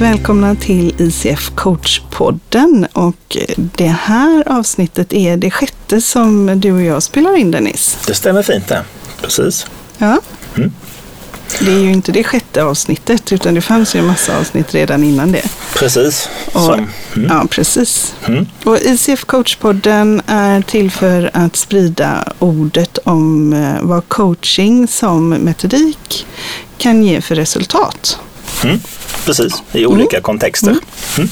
varmt välkomna till ICF Coach-podden. Och det här avsnittet är det sjätte som du och jag spelar in Dennis. Det stämmer fint det, precis. Ja. Mm. Det är ju inte det sjätte avsnittet utan det fanns ju en massa avsnitt redan innan det. Precis. Och, mm. Ja, precis. Mm. Och ICF Coach-podden är till för att sprida ordet om eh, vad coaching som metodik kan ge för resultat. Mm. Precis, i olika mm. kontexter. Mm. mm.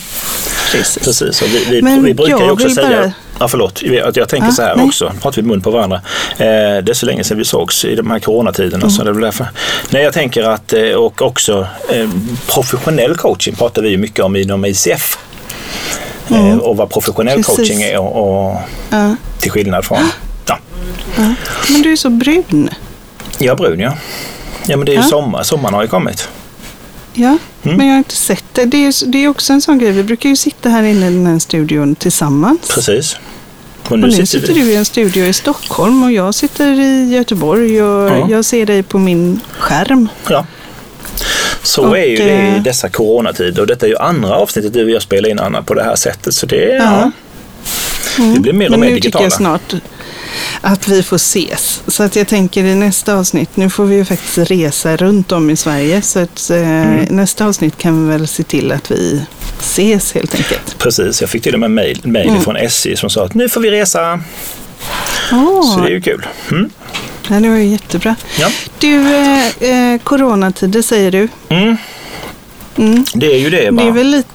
Precis. Precis. Och vi, vi, vi brukar ju också säga bara... Ja, förlåt. Jag, jag tänker ah, så här nej. också. pratar vi mun på varandra. Eh, det är så länge sedan vi sågs i de här coronatiderna. Mm. Så det är därför. Nej, jag tänker att, eh, och också eh, professionell coaching pratar vi mycket om inom ICF. Eh, mm. och vad professionell Precis. coaching är och, och ja. till skillnad från... Ja. ja. Men du är så brun. Ja, brun ja. Ja, men det är ju ja. sommar. Sommaren har ju kommit. Ja, mm. men jag har inte sett det. Det är, det är också en sån grej. Vi brukar ju sitta här inne i den här studion tillsammans. Precis. Och nu, och nu sitter, sitter du i en studio i Stockholm och jag sitter i Göteborg och ja. jag ser dig på min skärm. Ja. Så och, är ju det i eh, dessa coronatider och detta är ju andra avsnittet du och jag spelar in Anna på det här sättet. Så det, ja. ja. Mm. det blir mer och mer digitala. Men nu tycker jag snart att vi får ses. Så att jag tänker i nästa avsnitt, nu får vi ju faktiskt resa runt om i Sverige, så att eh, mm. nästa avsnitt kan vi väl se till att vi ses helt enkelt. Precis, jag fick till och med mejl mm. från SJ som sa att nu får vi resa. Oh. Så det är ju kul. Mm. Ja, det var ju jättebra. Ja. Du, eh, eh, coronatider säger du. Mm. Mm. Det är ju det. Va? Det är väl lite...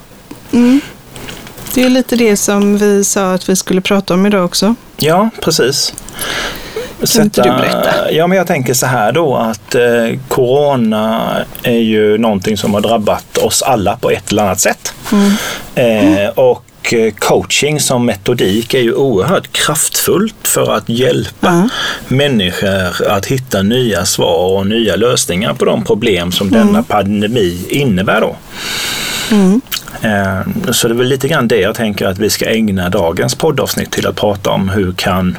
Mm. Det är lite det som vi sa att vi skulle prata om idag också. Ja, precis. Kan Sätta, inte du berätta? Ja, men jag tänker så här då att eh, corona är ju någonting som har drabbat oss alla på ett eller annat sätt. Mm. Eh, och eh, coaching som metodik är ju oerhört kraftfullt för att hjälpa mm. människor att hitta nya svar och nya lösningar på de problem som mm. denna pandemi innebär. Då. Mm. Eh, så det är väl lite grann det jag tänker att vi ska ägna dagens poddavsnitt till att prata om. Hur kan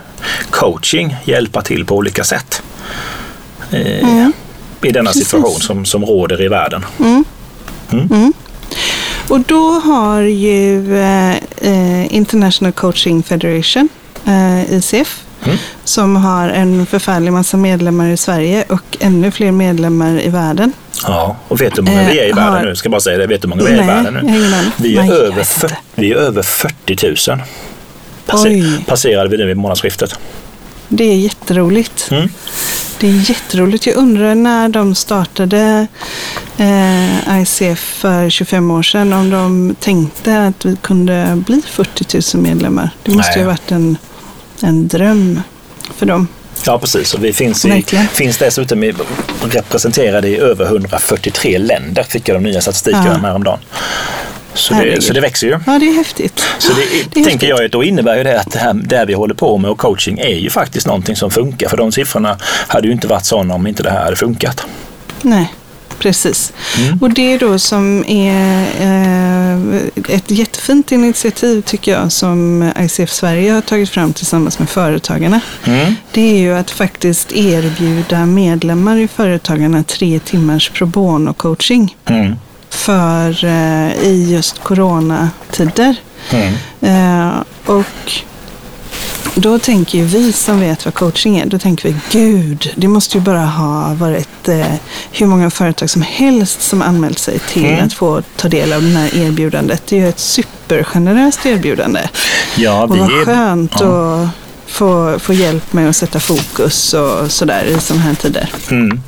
coaching hjälpa till på olika sätt? Eh, mm. I denna Precis. situation som, som råder i världen. Mm. mm. mm. Och då har ju eh, International Coaching Federation, eh, ICF, Mm. som har en förfärlig massa medlemmar i Sverige och ännu fler medlemmar i världen. Ja, och vet du hur många vi är i eh, världen har... nu? Ska bara säga det. Vet du hur många vi är i världen nu? Vi är, över, för, vi är över 40 000. Passer, passerade vi nu vid månadsskiftet. Det är jätteroligt. Mm. Det är jätteroligt. Jag undrar när de startade eh, ICF för 25 år sedan, om de tänkte att vi kunde bli 40 000 medlemmar. Det måste Nej. ju ha varit en en dröm för dem. Ja, precis. Och vi finns, i, finns dessutom i, representerade i över 143 länder, fick jag de nya statistikerna ja. häromdagen. Så det, så det växer ju. Ja, det är häftigt. Så det, det tänker häftigt. jag, då innebär ju det att det här det vi håller på med och coaching är ju faktiskt någonting som funkar. För de siffrorna hade ju inte varit sådana om inte det här hade funkat. Nej precis. Mm. Och det då som är eh, ett jättefint initiativ tycker jag som ICF Sverige har tagit fram tillsammans med Företagarna. Mm. Det är ju att faktiskt erbjuda medlemmar i Företagarna tre timmars pro bono-coaching. Mm. För eh, i just coronatider. Mm. Eh, och då tänker ju vi som vet vad coaching är, då tänker vi gud, det måste ju bara ha varit eh, hur många företag som helst som anmält sig till mm. att få ta del av det här erbjudandet. Det är ju ett supergeneröst erbjudande. Ja, och vad skönt ja. att få, få hjälp med att sätta fokus och sådär i sådana här tider. Mm.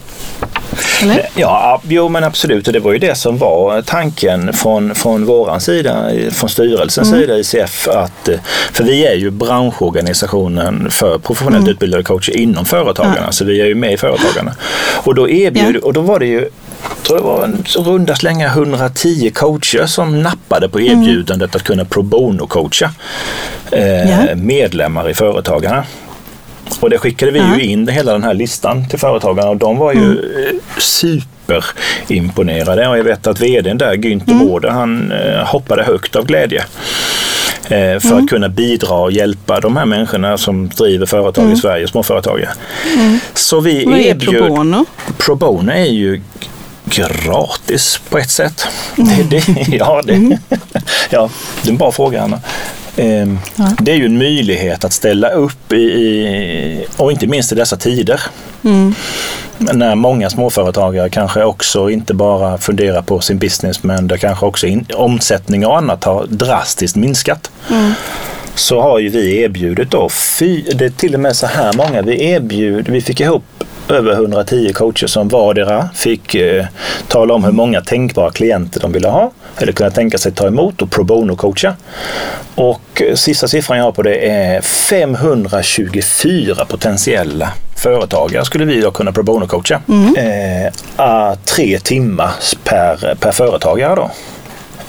Eller? Ja, jo men absolut. Och det var ju det som var tanken från, från våran sida, från styrelsens mm. sida ICF. Att, för vi är ju branschorganisationen för professionellt mm. utbildade coacher inom Företagarna. Ja. Så vi är ju med i Företagarna. Och då, erbjud, ja. och då var det ju tror det var en runda slänga 110 coacher som nappade på mm. erbjudandet mm. att kunna pro bono-coacha eh, ja. medlemmar i Företagarna. Och det skickade vi ju in hela den här listan till företagarna och de var ju mm. superimponerade. Och jag vet att vdn där, Günther mm. Mårder, han eh, hoppade högt av glädje eh, för mm. att kunna bidra och hjälpa de här människorna som driver företag mm. i Sverige, småföretagare. Mm. Så vi Vad erbjöd, är pro bono? Pro bono är ju gratis på ett sätt. Det, det, ja, det, mm. ja, det är en bra fråga Anna. Ehm, ja. Det är ju en möjlighet att ställa upp i, och inte minst i dessa tider. Mm. När många småföretagare kanske också inte bara funderar på sin business men där kanske också in, omsättning och annat har drastiskt minskat. Mm. Så har ju vi erbjudit då, fy, det är till och med så här många vi erbjuder, vi fick ihop över 110 coacher som vardera fick eh, tala om hur många tänkbara klienter de ville ha eller kunna tänka sig ta emot och pro bono-coacha. Och eh, sista siffran jag har på det är 524 potentiella företagare skulle vi då kunna pro bono-coacha. Mm. Eh, tre timmar per, per företagare då.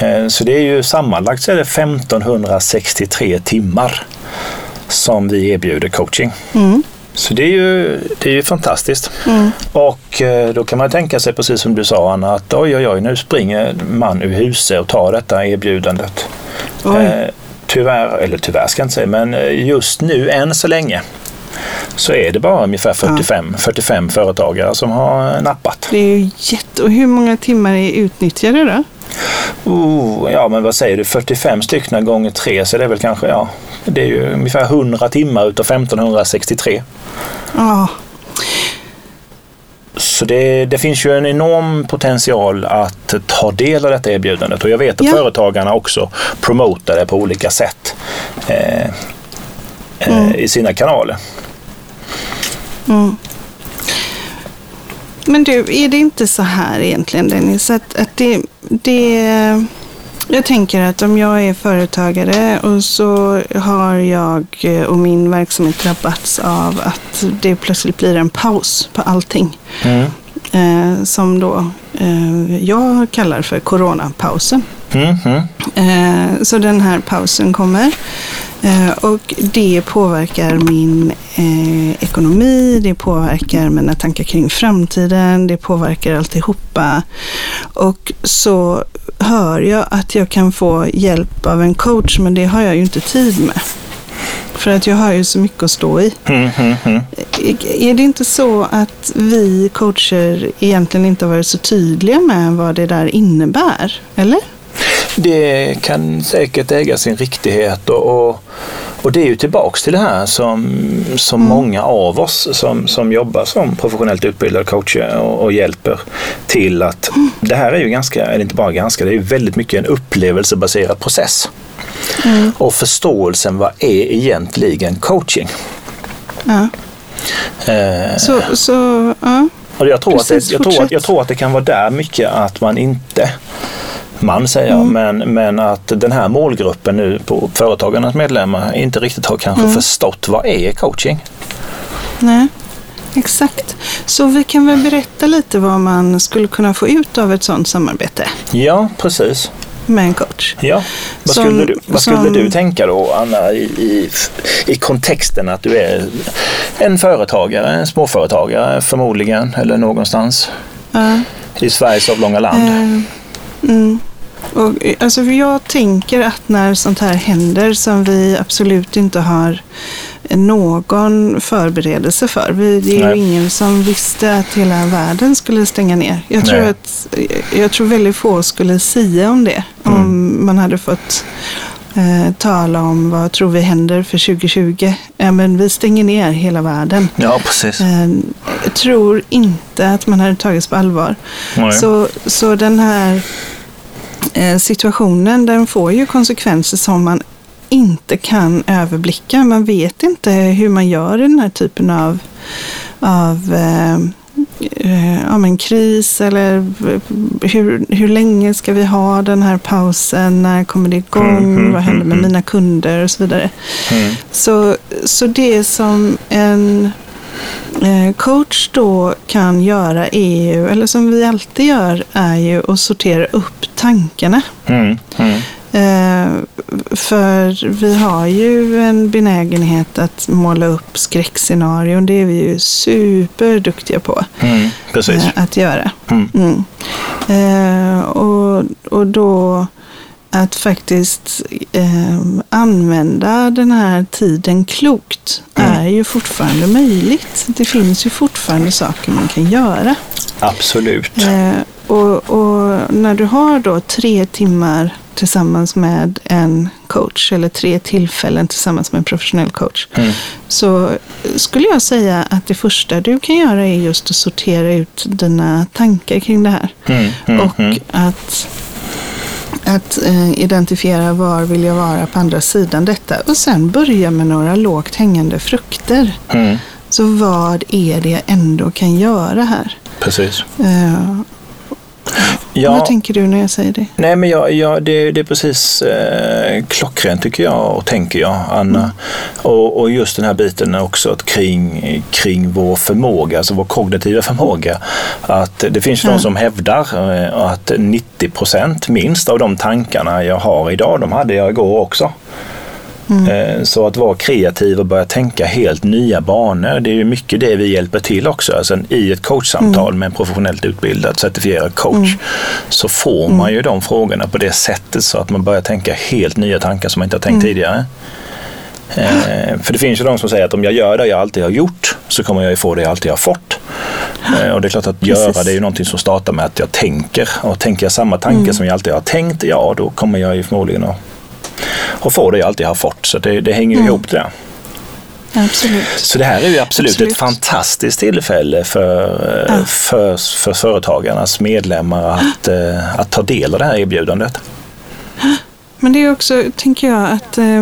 Eh, så det är ju sammanlagt så är det 1563 timmar som vi erbjuder coaching. Mm. Så det är ju, det är ju fantastiskt. Mm. Och eh, då kan man tänka sig, precis som du sa Anna, att oj oj oj, nu springer man ur huset och tar detta erbjudandet. Eh, tyvärr, eller tyvärr ska jag inte säga, men eh, just nu än så länge så är det bara ungefär 45, ja. 45 företagare som har nappat. Det är ju jätte... Och hur många timmar är utnyttjade då? Oh, ja, men vad säger du? 45 stycken gånger 3 så det är väl kanske, ja, det är ju ungefär 100 timmar utav 1563. Ja. Så det, det, finns ju en enorm potential att ta del av detta erbjudandet och jag vet att ja. företagarna också promotar det på olika sätt eh, eh mm. i sina kanaler. Mm. Men du, är det inte så här egentligen Dennis, att, att det, det jag tänker att om jag är företagare och så har jag och min verksamhet drabbats av att det plötsligt blir en paus på allting. Mm. Eh, som då eh, jag kallar för coronapausen. Mm, mm. Eh, så den här pausen kommer. Eh, och det påverkar min eh, ekonomi, det påverkar mina tankar kring framtiden, det påverkar alltihopa. Och så hör jag att jag kan få hjälp av en coach, men det har jag ju inte tid med. För att jag har ju så mycket att stå i. Mm, mm, mm. Är det inte så att vi coacher egentligen inte har varit så tydliga med vad det där innebär? Eller? Det kan säkert äga sin riktighet och, och, och det är ju tillbaks till det här som, som mm. många av oss som, som jobbar som professionellt utbildade coacher och, och hjälper till att mm. det här är ju ganska, eller inte bara ganska, det är ju väldigt mycket en upplevelsebaserad process. Mm. Och förståelsen, vad är egentligen coaching? Ja. Eh, så, så, ja. Och jag, tror Precis, att det, jag, tror att, jag tror att det kan vara där mycket att man inte man säger mm. men, men att den här målgruppen nu på företagarnas medlemmar inte riktigt har kanske mm. förstått vad är coaching? Nej, exakt. Så vi kan väl berätta lite vad man skulle kunna få ut av ett sådant samarbete? Ja, precis med en coach. Ja. Vad, som, skulle, du, vad skulle som, du tänka då, Anna, i, i, i, kontexten att du är en företagare, en småföretagare förmodligen, eller någonstans uh, i Sveriges avlånga land? Uh, mm. Och, alltså, jag tänker att när sånt här händer som vi absolut inte har någon förberedelse för. Vi, det är Nej. ju ingen som visste att hela världen skulle stänga ner. Jag tror, att, jag tror väldigt få skulle säga om det. Mm. Om man hade fått eh, tala om vad tror vi händer för 2020. Ja, men vi stänger ner hela världen. Ja, precis. Eh, jag tror inte att man hade tagits på allvar. Så, så den här Eh, situationen den får ju konsekvenser som man inte kan överblicka. Man vet inte hur man gör i den här typen av, av eh, eh ja, men kris eller hur, hur länge ska vi ha den här pausen? När kommer det igång? Mm, mm, Vad händer med mm, mina kunder och så vidare. Mm. Så, så det som en Eh, coach då kan göra är ju, eller som vi alltid gör, är ju att sortera upp tankarna. Mm, mm. Eh, för vi har ju en benägenhet att måla upp skräckscenarion. Det är vi ju superduktiga på mm, eh, att göra. Mm. Mm. Eh, och, och då att faktiskt eh, använda den här tiden klokt mm. är ju fortfarande möjligt. Det finns ju fortfarande saker man kan göra. Absolut. Eh, och, och, när du har då tre timmar tillsammans med en coach eller tre tillfällen tillsammans med en professionell coach. Mm. Så skulle jag säga att det första du kan göra är just att sortera ut dina tankar kring det här. Mm, mm, och mm. att att eh, identifiera var vill jag vara på andra sidan detta och sen börja med några lågt hängande frukter. Mm. Så vad är det jag ändå kan göra här? Precis. Ja, Vad tänker du när jag säger det? Nej, men jag, jag, det, det är precis eh, klockrent tycker jag och tänker jag, Anna. Mm. Och, och, just den här biten också kring, kring vår förmåga, alltså vår kognitiva förmåga. Att det finns ju mm. de som hävdar eh, att 90 procent minst av de tankarna jag har idag, de hade jag igår också. Mm. Eh, så att vara kreativ och börja tänka helt nya banor, det är ju mycket det vi hjälper till också. Alltså I ett coachsamtal mm. med en professionellt utbildad certifierad coach mm. så får man mm. ju de frågorna på det sättet så att man börjar tänka helt nya tankar som man inte har tänkt mm. tidigare. Eh, för det finns ju de som säger att om jag gör det jag alltid har gjort så kommer jag ju få det jag alltid har fått. Eh, och det är klart att Precis. göra det är ju någonting som startar med att jag tänker. Och tänker jag samma tanke mm. som jag alltid har tänkt, ja då kommer jag ju förmodligen att och få det jag alltid har fått. Så det, det hänger ju mm. ihop det. Absolut. Så det här är ju absolut, absolut. ett fantastiskt tillfälle för, ja. för, för företagarnas medlemmar att, eh, att ta del av det här erbjudandet. Men det är också, tänker jag, att eh,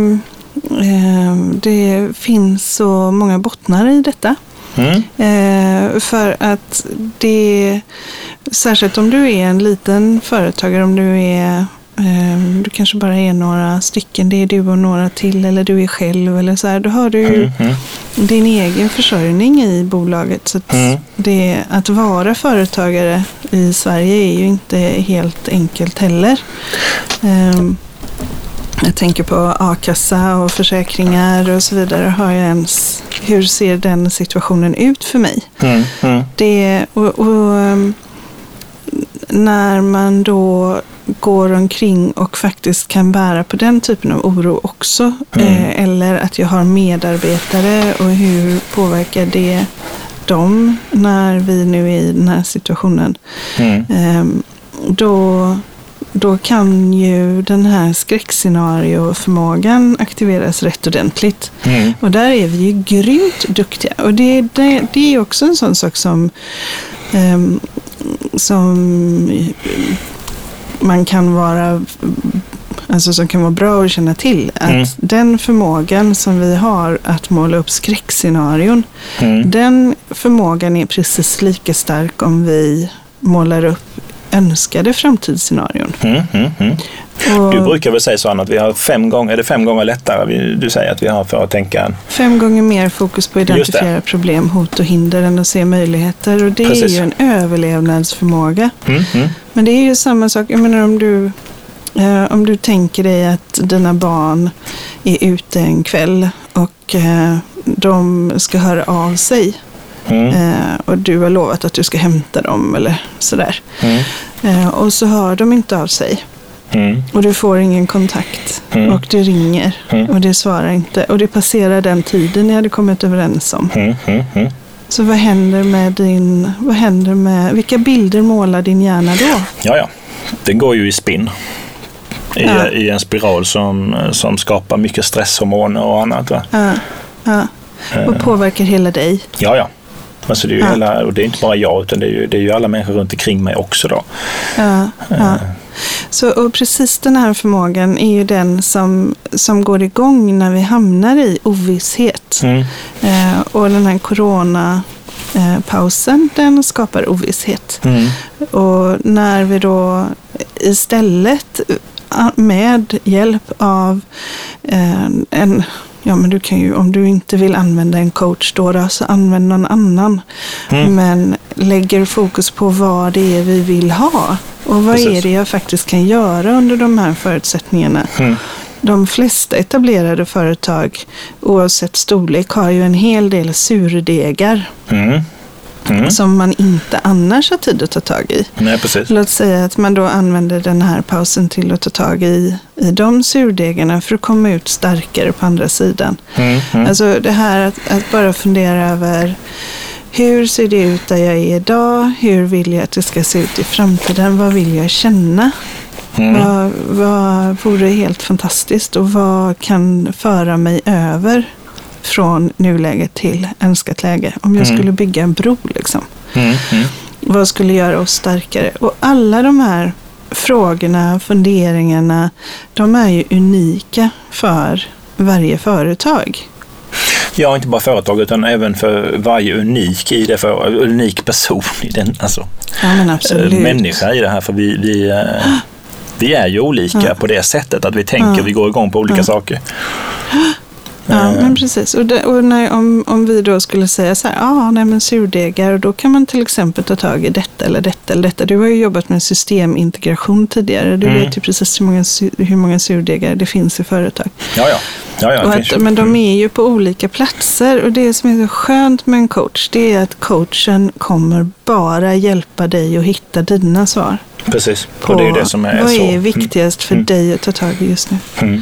det finns så många bottnar i detta. Mm. Eh, för att det, särskilt om du är en liten företagare, om du är du kanske bara är några stycken, det är du och några till eller du är själv eller så här. Då har du mm, mm. din egen försörjning i bolaget. Så att, mm. det, att vara företagare i Sverige är ju inte helt enkelt heller. Um, jag tänker på a-kassa och försäkringar och så vidare. Har jag ens, hur ser den situationen ut för mig? Mm, mm. Det, och, och, ehm, när man då går omkring och faktiskt kan bära på den typen av oro också. Mm. Eh, eller att jag har medarbetare och hur påverkar det dem när vi nu är i den här situationen. Mm. Eh, då, då kan ju den här skräckscenarioförmågan aktiveras rätt ordentligt. Mm. Och där är vi ju grymt duktiga. Och det, det, det är också en sån sak som, eh, som man kan vara alltså som kan vara bra att känna till. Att mm. den förmågan som vi har att måla upp skräckscenarion, mm. den förmågan är precis lika stark om vi målar upp önskade framtidsscenarion. Mm, mm, mm. Och, du brukar väl säga så Anna, att vi har fem gånger, är det fem gånger lättare du säger att vi har för att tänka? Fem gånger mer fokus på att identifiera problem, hot och hinder än att se möjligheter. Och det Precis. är ju en överlevnadsförmåga. Mm, mm. Men det är ju samma sak, jag menar om du, eh, om du tänker dig att dina barn är ute en kväll och eh, de ska höra av sig Mm. Eh, och du har lovat att du ska hämta dem eller sådär. Mm. Eh, och så hör de inte av sig. Mm. Och du får ingen kontakt. Mm. Och det ringer. Mm. Och det svarar inte. Och det passerar den tiden ni hade kommit överens om. Så vad händer med din, vad händer med, vilka bilder målar din hjärna då? Ja, ja. Den går ju i spinn. I, ja. i en spiral som, som skapar mycket stresshormoner och annat. Va? Ja. ja. Och påverkar hela dig. Ja, ja. Alltså det är ju ja. hela, och det är inte bara jag utan det är, ju, det är ju alla människor runt omkring mig också. Då. Ja, ja. Så, och precis den här förmågan är ju den som, som går igång när vi hamnar i ovisshet. Mm. Eh, och den här coronapausen, eh, den skapar ovisshet. Mm. Och när vi då istället eh, med hjälp av eh, en Ja, men du kan ju, om du inte vill använda en coach då, då så använd någon annan. Mm. Men lägger fokus på vad det är vi vill ha. Och vad Precis. är det jag faktiskt kan göra under de här förutsättningarna. Mm. De flesta etablerade företag, oavsett storlek, har ju en hel del surdegar. Mm. Mm. som man inte annars har tid att ta tag i. Nej, precis. Låt säga att man då använder den här pausen till att ta tag i, i de surdegarna för att komma ut starkare på andra sidan. Mm. Mm. Alltså det här att, att bara fundera över hur ser det ut där jag är idag? Hur vill jag att det ska se ut i framtiden? Vad vill jag känna? Mm. Vad, vad vore helt fantastiskt och vad kan föra mig över från nuläget till önskat läge? Om jag mm. skulle bygga en bro liksom. Mm. mm. Vad skulle göra oss starkare? Och alla de här frågorna, funderingarna, de är ju unika för varje företag. Ja, inte bara företag utan även för varje unik i det för, unik person i den, alltså ja, människa i det här. För vi, vi, eh, vi är ju olika ja. på det sättet att vi tänker, ja. vi går igång på olika saker. Ja, eh. men precis. Och, det, och när, om, om vi då skulle säga så här, ja, ah, nej men surdegar, då kan man till exempel ta tag i detta eller detta eller detta. Du har ju jobbat med systemintegration tidigare. Du mm. vet ju precis hur många, hur många surdegar det finns i företag. Ja, ja. ja, ja att, men de mm. är ju på olika platser och det som är så skönt med en coach, det är att coachen kommer bara hjälpa dig att hitta dina svar. Precis, och det är ju det som är vad så. Vad är viktigast för mm. dig att ta tag i just nu? Mm.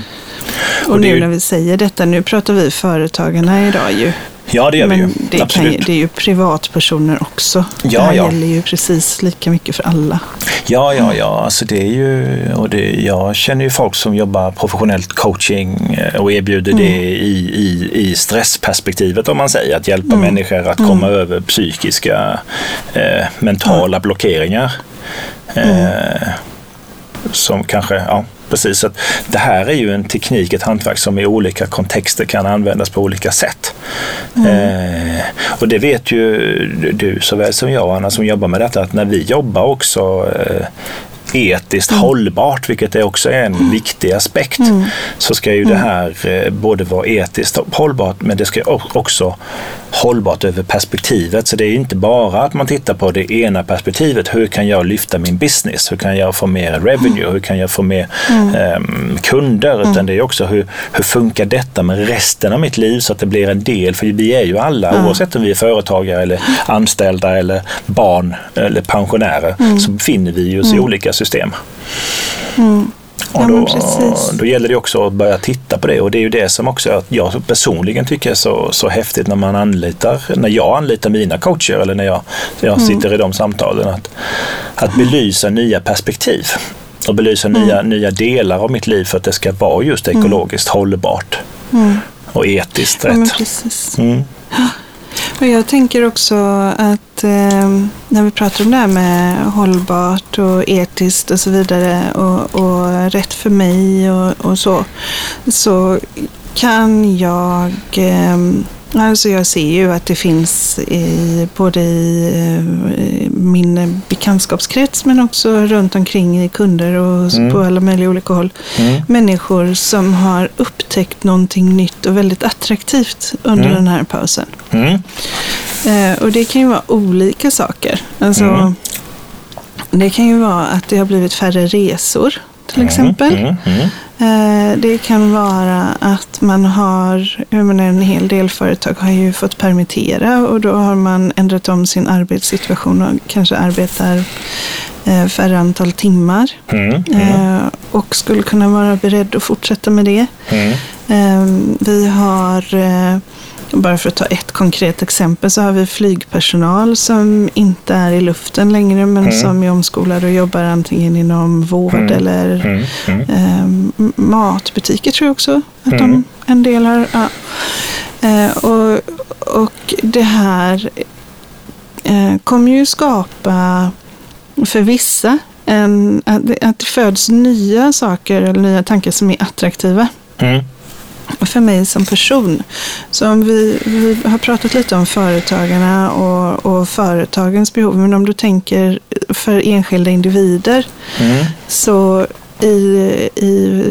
Och, och nu ju... när vi säger detta, nu pratar vi företagarna idag ju. Ja, det gör Men vi ju. Det, kan ju, det är ju privatpersoner också. Ja, det här ja. gäller ju precis lika mycket för alla. Ja, ja, ja. Alltså det är ju, och det, jag känner ju folk som jobbar professionellt coaching eh, och erbjuder mm. det i, i, i stressperspektivet om man säger. Att hjälpa mm. människor att komma mm. över psykiska, eh, mentala blockeringar. Mm. Eh, som kanske, ja, precis. Att det här är ju en teknik, ett hantverk som i olika kontexter kan användas på olika sätt. Mm. Eh, och det vet ju du såväl som jag, Anna, som jobbar med detta, att när vi jobbar också eh, etiskt mm. hållbart, vilket är också en mm. viktig aspekt, mm. så ska ju det mm. här eh, både vara etiskt hållbart, men det ska också hållbart över perspektivet. Så det är inte bara att man tittar på det ena perspektivet. Hur kan jag lyfta min business? Hur kan jag få mer revenue? Hur kan jag få mer um, kunder? Utan det är också hur, hur funkar detta med resten av mitt liv så att det blir en del? För vi är ju alla, oavsett om vi är företagare eller anställda eller barn eller pensionärer, så befinner vi oss i olika system. Mm. Och då, då gäller det också att börja titta på det och det är ju det som också jag personligen tycker är så, så häftigt när man anlitar, när jag anlitar mina coacher eller när jag, jag mm. sitter i de samtalen. Att, att belysa nya perspektiv och belysa mm. nya, nya delar av mitt liv för att det ska vara just mm. ekologiskt mm. hållbart och etiskt rätt. Ja, och jag tänker också att eh, när vi pratar om det här med hållbart och etiskt och så vidare och, och rätt för mig och, och, så, så kan jag eh, Alltså jag ser ju att det finns i, både i eh, min bekantskapskrets men också runt omkring i kunder och mm. på alla möjliga olika håll. Mm. Människor som har upptäckt någonting nytt och väldigt attraktivt under mm. den här pausen. Mm. Eh, och det kan ju vara olika saker. Alltså, mm. Det kan ju vara att det har blivit färre resor till mm. exempel. Eh, det kan vara att man har, jag menar en hel del företag har ju fått permittera och då har man ändrat om sin arbetssituation och kanske arbetar eh, färre antal timmar. Mm, mm. Och skulle kunna vara beredd att fortsätta med det. Mm. Vi har bara för att ta ett konkret exempel så har vi flygpersonal som inte är i luften längre men mm. som är omskolade och jobbar antingen inom vård mm. eller mm. mm. Eh, matbutiker tror jag också att de mm. en del har. Ja. Eh, och, och det här eh, kommer ju skapa för vissa en, att, att det föds nya saker eller nya tankar som är attraktiva. Mm för mig som person. Så om vi, vi har pratat lite om företagarna och, och, företagens behov, men om du tänker för enskilda individer mm. så i, i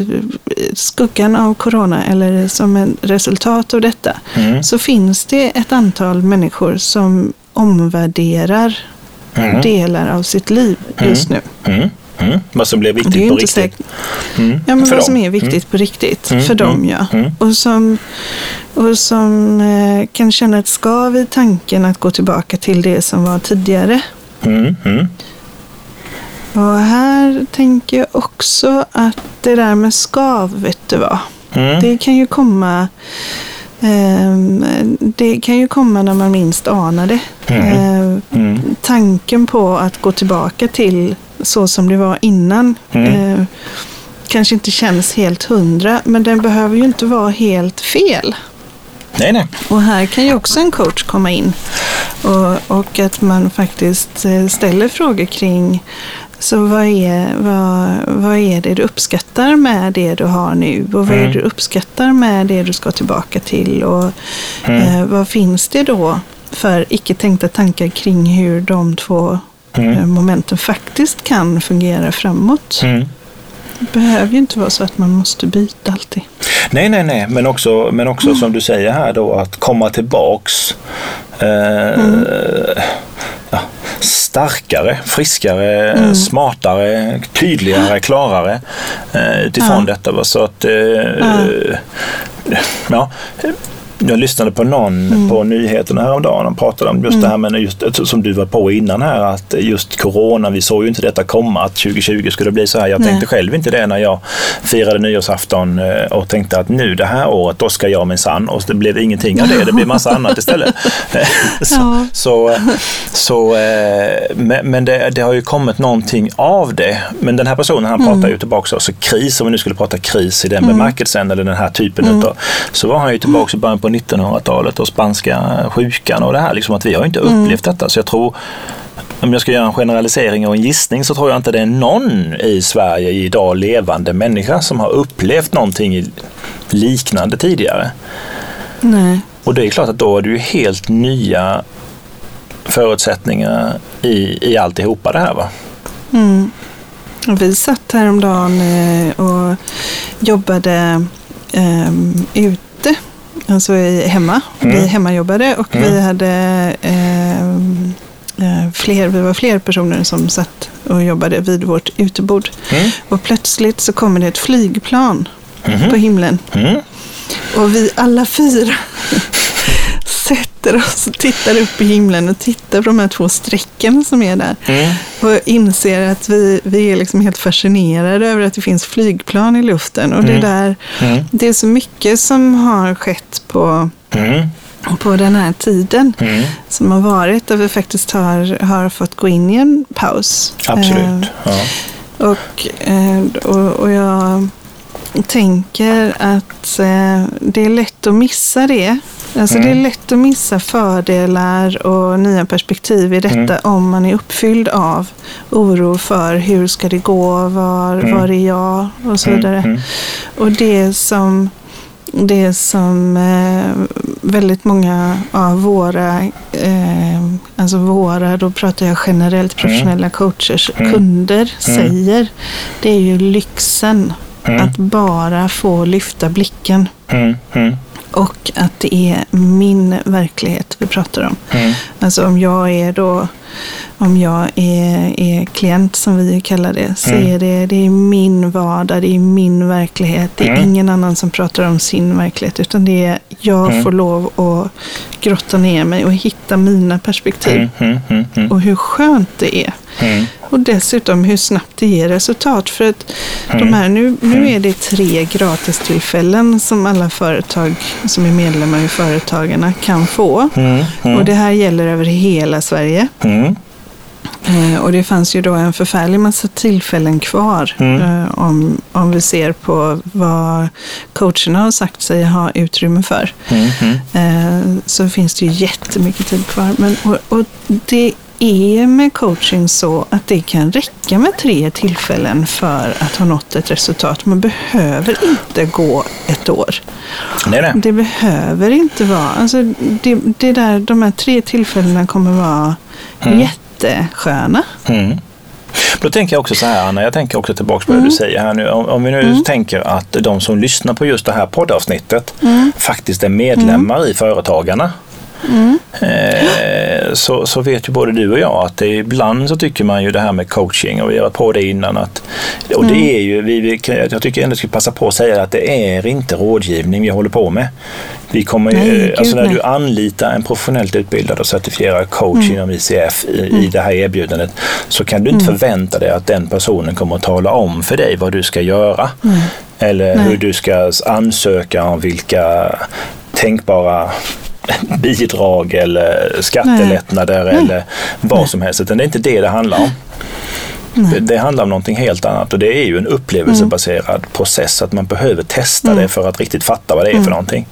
skuggan av corona eller som ett resultat av detta mm. så finns det ett antal människor som omvärderar mm. delar av sitt liv just mm. nu. Mm. Vad som blir viktigt på riktigt. Mm. Ja, men vad dem. som är viktigt mm. på riktigt mm. för dem, mm. ja. Mm. Och som, och som eh, kan känna ett skav i tanken att gå tillbaka till det som var tidigare. Och här tänker jag också att det där med skav, vet du vad? Det kan ju komma Ehm, det kan ju komma när man minst anar det. Mm. Mm. Tanken på att gå tillbaka till så som det var innan mm. kanske inte känns helt hundra, men den behöver ju inte vara helt fel. Nej, nej. Och här kan ju också en coach komma in. Och, och att man faktiskt eh, ställer frågor kring så vad är, vad, vad är det du uppskattar med det du har nu? Och vad mm. är det du uppskattar med det du ska tillbaka till? Och mm. eh, vad finns det då för icke tänkta tankar kring hur de två mm. eh, momenten faktiskt kan fungera framåt? Mm. Det behöver ju inte vara så att man måste byta alltid. Nej, nej, nej, men också, men också mm. som du säger här då att komma tillbaks eh, mm. ja, starkare, friskare, mm. smartare, tydligare, klarare eh, utifrån ja. detta. Så att, eh, ja. ja jag lyssnade på någon mm. på nyheterna häromdagen. De pratade om just mm. det här med, just, som du var på innan här, att just corona, vi såg ju inte detta komma, att 2020 skulle bli så här. Jag Nej. tänkte själv inte det när jag firade nyårsafton eh, och tänkte att nu det här året, då ska jag minsann. Och det blev ingenting av det, det blev massa annat istället. så, ja. så, så, eh, men det, det, har ju kommit någonting av det. Men den här personen, han pratar mm. ju tillbaka, alltså kris, om vi nu skulle prata kris i den mm. bemärkelsen, eller den här typen mm. utav, så var han ju tillbaka i början på 1900-talet och spanska sjukan och det här. Liksom att vi har inte mm. upplevt mm. detta. Så jag tror, om jag ska göra en generalisering och en gissning så tror jag inte det är någon i Sverige idag levande människa som har upplevt någonting liknande tidigare. Nej. Och det är klart att då är det ju helt nya förutsättningar i, i alltihopa det här. Va? Mm. Vi satt häromdagen eh, och jobbade um, ute Alltså hemma. Mm. Vi hemmajobbade och mm. vi hade eh, eh, fler, vi var fler personer som satt och jobbade vid vårt utebord. Mm. Och plötsligt så kommer det ett flygplan mm-hmm. på himlen. Mm. Och vi alla fyra sätter oss och tittar upp i himlen och tittar på de här två strecken som är där. Mm. Och inser att vi, vi är liksom helt fascinerade över att det finns flygplan i luften. Och mm. det, där, mm. det är så mycket som har skett på mm. på den här tiden mm. som har varit, där vi faktiskt har, har fått gå in i en paus. Absolut. Eh, ja. och, eh, och, och jag tänker att eh, det är lätt att missa det. Alltså mm. Det är mm. lätt att missa fördelar och nya perspektiv i detta mm. om man är uppfylld av oro för hur ska det gå, var, mm. var är jag och så mm, vidare. Mm. Och det som, det som eh, väldigt många av våra, eh, alltså våra, då pratar jag generellt professionella coachers, kunder säger, det är ju lyxen att bara få lyfta blicken. Och att det är min verklighet vi pratar om. Mm. Alltså om jag är då om jag är, är klient som vi kallar det, så mm. är det, det är min vardag, det är min verklighet. Det är mm. ingen annan som pratar om sin verklighet, utan det är jag mm. får lov att grotta ner mig och hitta mina perspektiv. Mm, mm, och hur skönt det är. Och dessutom hur snabbt det ger resultat. För att de här, nu, nu är det tre gratistillfällen som alla företag som är medlemmar i Företagarna kan få. Och det här gäller över hela Sverige. Eh, och det fanns ju då en förfärlig massa tillfällen kvar mm. eh, om, om vi ser på vad coacherna har sagt sig ha utrymme för. Mm. Eh, så finns det ju jättemycket tid kvar. Men, och, och det är med coaching så att det kan räcka med tre tillfällen för att ha nått ett resultat. Man behöver inte gå ett år. Nej, nej. Det behöver inte vara, alltså det, det där, de här tre tillfällena kommer vara mm. jätte jättesköna. Mm. Då tänker jag också så här Anna, jag tänker också tillbaka på mm. det du säger här nu. Om, om vi nu mm. tänker att de som lyssnar på just det här poddavsnittet mm. faktiskt är medlemmar mm. i Företagarna. Mm. Eh, så, så vet ju både du och jag att det, ibland så tycker man ju det här med coaching och vi har varit på det innan att och det mm. är ju, vi, vi, jag tycker ändå ska passa på att säga att det är inte rådgivning vi håller på med. Vi kommer nej, alltså när du anlitar en professionellt utbildad och certifierad coach mm. inom ICF i, mm. i det här erbjudandet så kan du inte mm. förvänta dig att den personen kommer att tala om för dig vad du ska göra. Eller Nej. hur du ska ansöka om vilka tänkbara bidrag eller skattelättnader Nej. eller vad Nej. som helst. Utan det är inte det det handlar om. Det, det, handlar om någonting helt annat och det är ju en upplevelsebaserad mm. process. Att man behöver testa mm. det för att riktigt fatta vad det är mm. för någonting.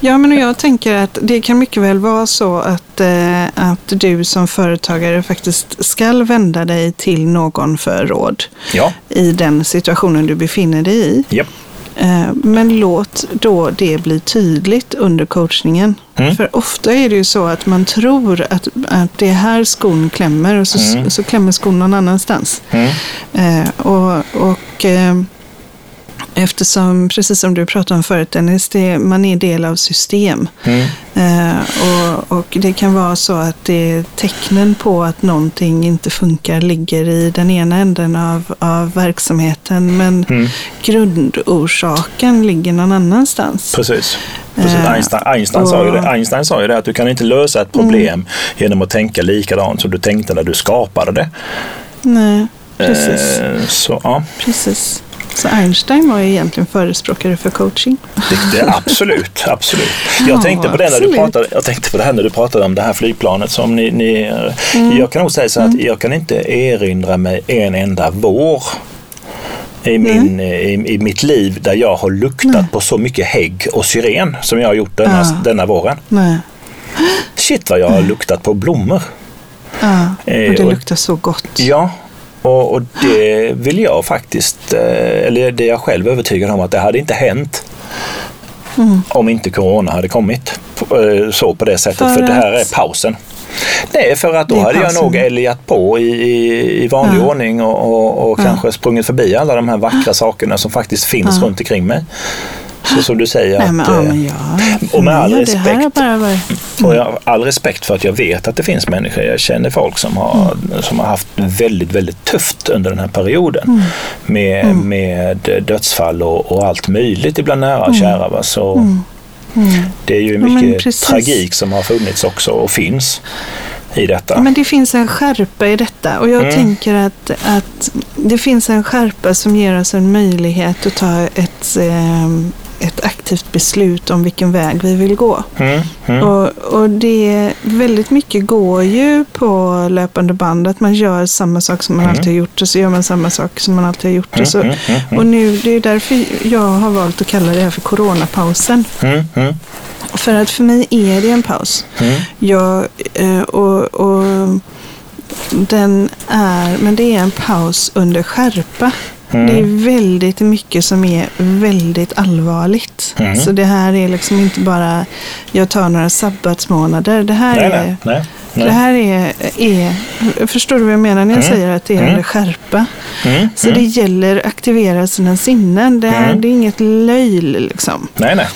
Ja, men jag tänker att det kan mycket väl vara så att, eh, att du som företagare faktiskt ska vända dig till någon för råd ja. i den situationen du befinner dig i. Yep. Eh, men låt då det bli tydligt under coachningen. Mm. För ofta är det ju så att man tror att, att det är här skon klämmer och så, mm. så klämmer skon någon annanstans. Mm. Eh, och, och eh, Eftersom, precis som du pratade om förut Dennis, det, man är del av system. Mm. Eh, och, och, det kan vara så att det tecknen på att någonting inte funkar ligger i den ena änden av, av verksamheten. Men mm. grundorsaken ligger någon annanstans. Precis. Precis. Eh, Einstein, Einstein, sa ju det, Einstein sa ju det att du kan inte lösa ett problem mm. genom att tänka likadant som du tänkte när du skapade det. Nej, precis. Eh, så, ja. precis. Så Einstein var egentligen förespråkare för coaching? Det, det, absolut, absolut. Jag tänkte, på det när du pratade, jag tänkte på det här när du pratade om det här flygplanet. Som ni, ni mm. Jag kan nog säga så att mm. jag kan inte erinra mig en enda vår i, min, i, i, mitt liv där jag har luktat Nej. på så mycket hägg och syren som jag har gjort denna, ja. denna våren. Nej. Shit vad jag har luktat på blommor. Ja, och det eh, luktar så gott. Ja, och, och, det vill jag faktiskt, eh, eller det är jag själv övertygad om att det hade inte hänt mm. om inte corona hade kommit eh, så på det sättet. För, för det här är pausen. Nej, för att då hade jag nog älgat på i, i, i vanlig ja. ordning och, och, och ja. kanske sprungit förbi alla de här vackra sakerna som faktiskt finns ja. runt omkring mig. Så som du säger. Nej, men, att, ja, men ja, och med all respekt, och jag, all respekt för att jag vet att det finns människor, jag känner folk som har, mm. som har haft väldigt, väldigt tufft under den här perioden. Mm. Med, mm. med dödsfall och, och, allt möjligt ibland nära och mm. kära. Va? Så, mm. Mm. Det är ju mycket ja, tragik som har funnits också och finns i detta. Men det finns en skärpa i detta och jag tänker att, att det finns en skärpa som ger oss en möjlighet att ta ett, eh, ett aktivt beslut om vilken väg vi vill gå. Mm, mm. Och, och det väldigt mycket går ju på löpande band. Att man gör samma sak som man mm. alltid har gjort och så gör man samma sak som man alltid har gjort. Och, så. Mm, mm, mm, och nu, det är därför jag har valt att kalla det här för coronapausen. För att för mig är det en paus. Jag, eh, och, och den är, men det är en paus under skärpa. Mm. Det är väldigt mycket som är väldigt allvarligt. Mm. Så det här är liksom inte bara, jag tar några sabbatsmånader. Det här nej, är... Nej, nej, det här är, är, förstår du vad jag menar när jag mm. säger att det är mm. under skärpa? Mm. Så det gäller att aktivera sina sinnen. Det, här, det är inget löjl liksom. Nej, nej.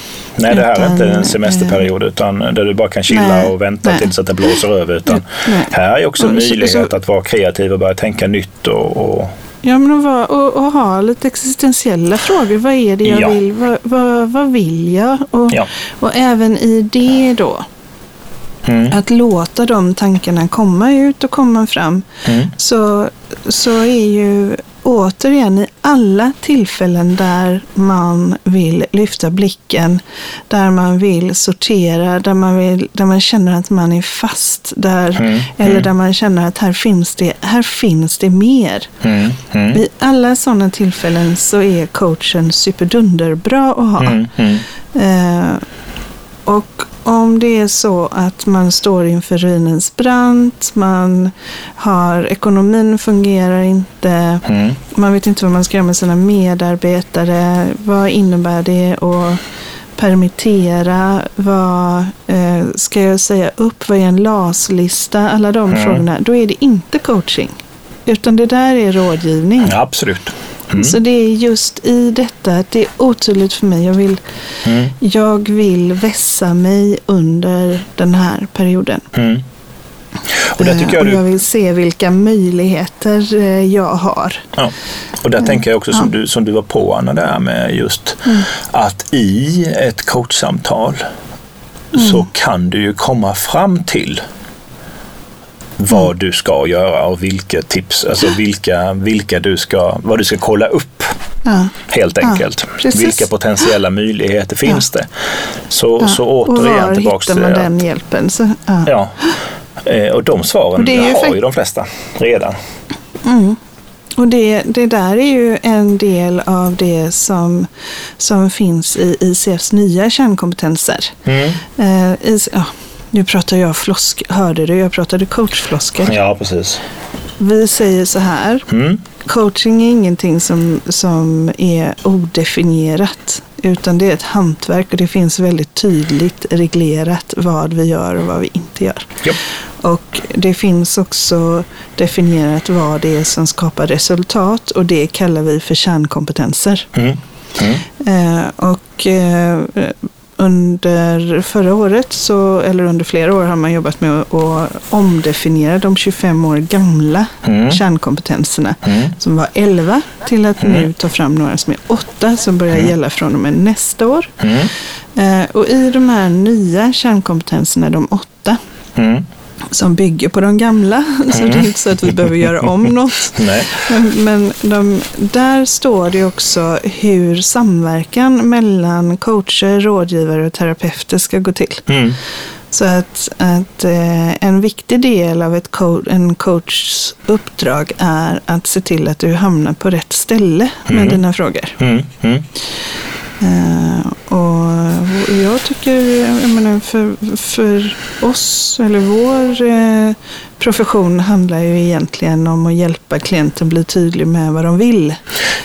Nej, det här utan, är inte en semesterperiod utan där du bara kan chilla nej, och vänta nej. tills att det blåser över. Utan här är också en möjlighet att vara kreativ och börja tänka nytt och, och Ja, men att, vara, och, och, ha lite existentiella frågor. Vad är det jag ja. vill? Vad, vad, vad, vill jag? Och, ja. och även i det då. Mm. Att låta de tankarna komma ut och komma fram. Mm. Så, så är ju återigen i alla tillfällen där man vill lyfta blicken, där man vill sortera, där man, vill, där man känner att man är fast, där, mm, eller mm. där man känner att här finns det, här finns det mer. Mm, mm. Vid alla sådana tillfällen så är coachen superdunderbra att ha. Mm, mm. Eh, och om det är så att man står inför ruinens brant, man har, ekonomin fungerar inte, mm. man vet inte vad man ska göra med sina medarbetare, vad innebär det att permittera, vad eh, ska jag säga upp, vad är en LAS-lista, alla de mm. frågorna, då är det inte coaching. Utan det där är rådgivning. Ja, absolut. Mm. Så det är just i detta det är otydligt för mig. Jag vill, mm. jag vill vässa mig under den här perioden. Mm. Och, där tycker jag, eh, och jag vill se vilka möjligheter eh, jag har. Ja. Och där tänker jag också som, ja. du, som du var på Anna, där med just mm. att i ett coachsamtal så mm. kan du ju komma fram till vad mm. du ska göra och vilka tips, alltså vilka, vilka du ska, vad du ska kolla upp Ja. Helt enkelt. precis. Vilka potentiella möjligheter finns det? Så, så och återigen var tillbaks hittar till man det. den hjälpen? Så, ja. Ja. Eh, Och de svaren Och det ju har ju de flesta redan. Och det, det där är ju en del av det som, som finns i ICFs nya kärnkompetenser. Mm. Eh, i, ja, nu pratar jag flosk, hörde du? Jag pratade coachfloskor. Ja, precis. Vi säger så här, Mm. coaching är ingenting som, som är odefinierat. Utan det är ett hantverk och det finns väldigt tydligt reglerat vad vi gör och vad vi inte gör. Ja. Och det finns också definierat vad det är som skapar resultat och det kallar vi för kärnkompetenser. Mm. Mm. Eh, och eh, under förra året, så, eller under flera år, har man jobbat med att, omdefiniera de 25 år gamla Mm. kärnkompetenserna Mm. som var 11 till att nu ta fram några som är 8 som börjar gälla från och med nästa år. Mm. Eh, och i de här nya kärnkompetenserna, de åtta, Mm. Som bygger på de gamla, så det är inte så att vi behöver göra om något. Men, men de, där står det också hur samverkan mellan coacher, rådgivare och terapeuter ska gå till. Mm. Så att, att eh, en viktig del av ett co- en coachs uppdrag är att se till att du hamnar på rätt ställe med Mm. dina frågor. Eh, och jag tycker, jag menar, för, för oss, eller vår eh, profession handlar ju egentligen om att hjälpa klienten bli tydlig med vad de vill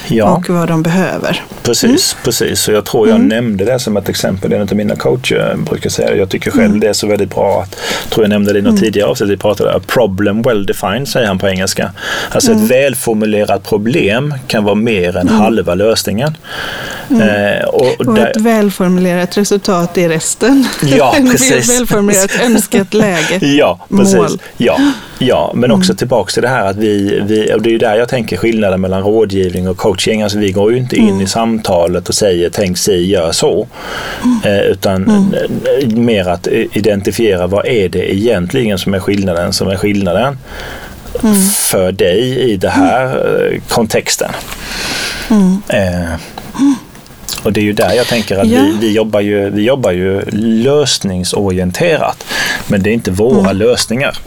Ja. och vad de behöver. Precis, precis. Och jag tror jag nämnde det som ett exempel. En av mina coacher brukar säga. Jag tycker själv det är så väldigt bra att, tror jag nämnde det i något tidigare avsnitt vi pratade, problem well defined säger han på engelska. Alltså ett välformulerat problem kan vara mer än halva lösningen. Eh, och Och där, ett välformulerat resultat är resten. Ja, precis. välformulerat önskat läge. Ja, precis. Mål. Ja, ja, men också tillbaks till det här att vi, vi, och det är ju där jag tänker skillnaden mellan rådgivning och coaching. Alltså vi går ju inte in i samtalet och säger tänk si, gör så. Eh, utan eh, mer att identifiera vad är det egentligen som är skillnaden som är skillnaden för dig i den här eh, kontexten. Eh, och det är ju där jag tänker att Ja. vi, vi, jobbar ju, vi jobbar ju lösningsorienterat. Men det är inte våra lösningar.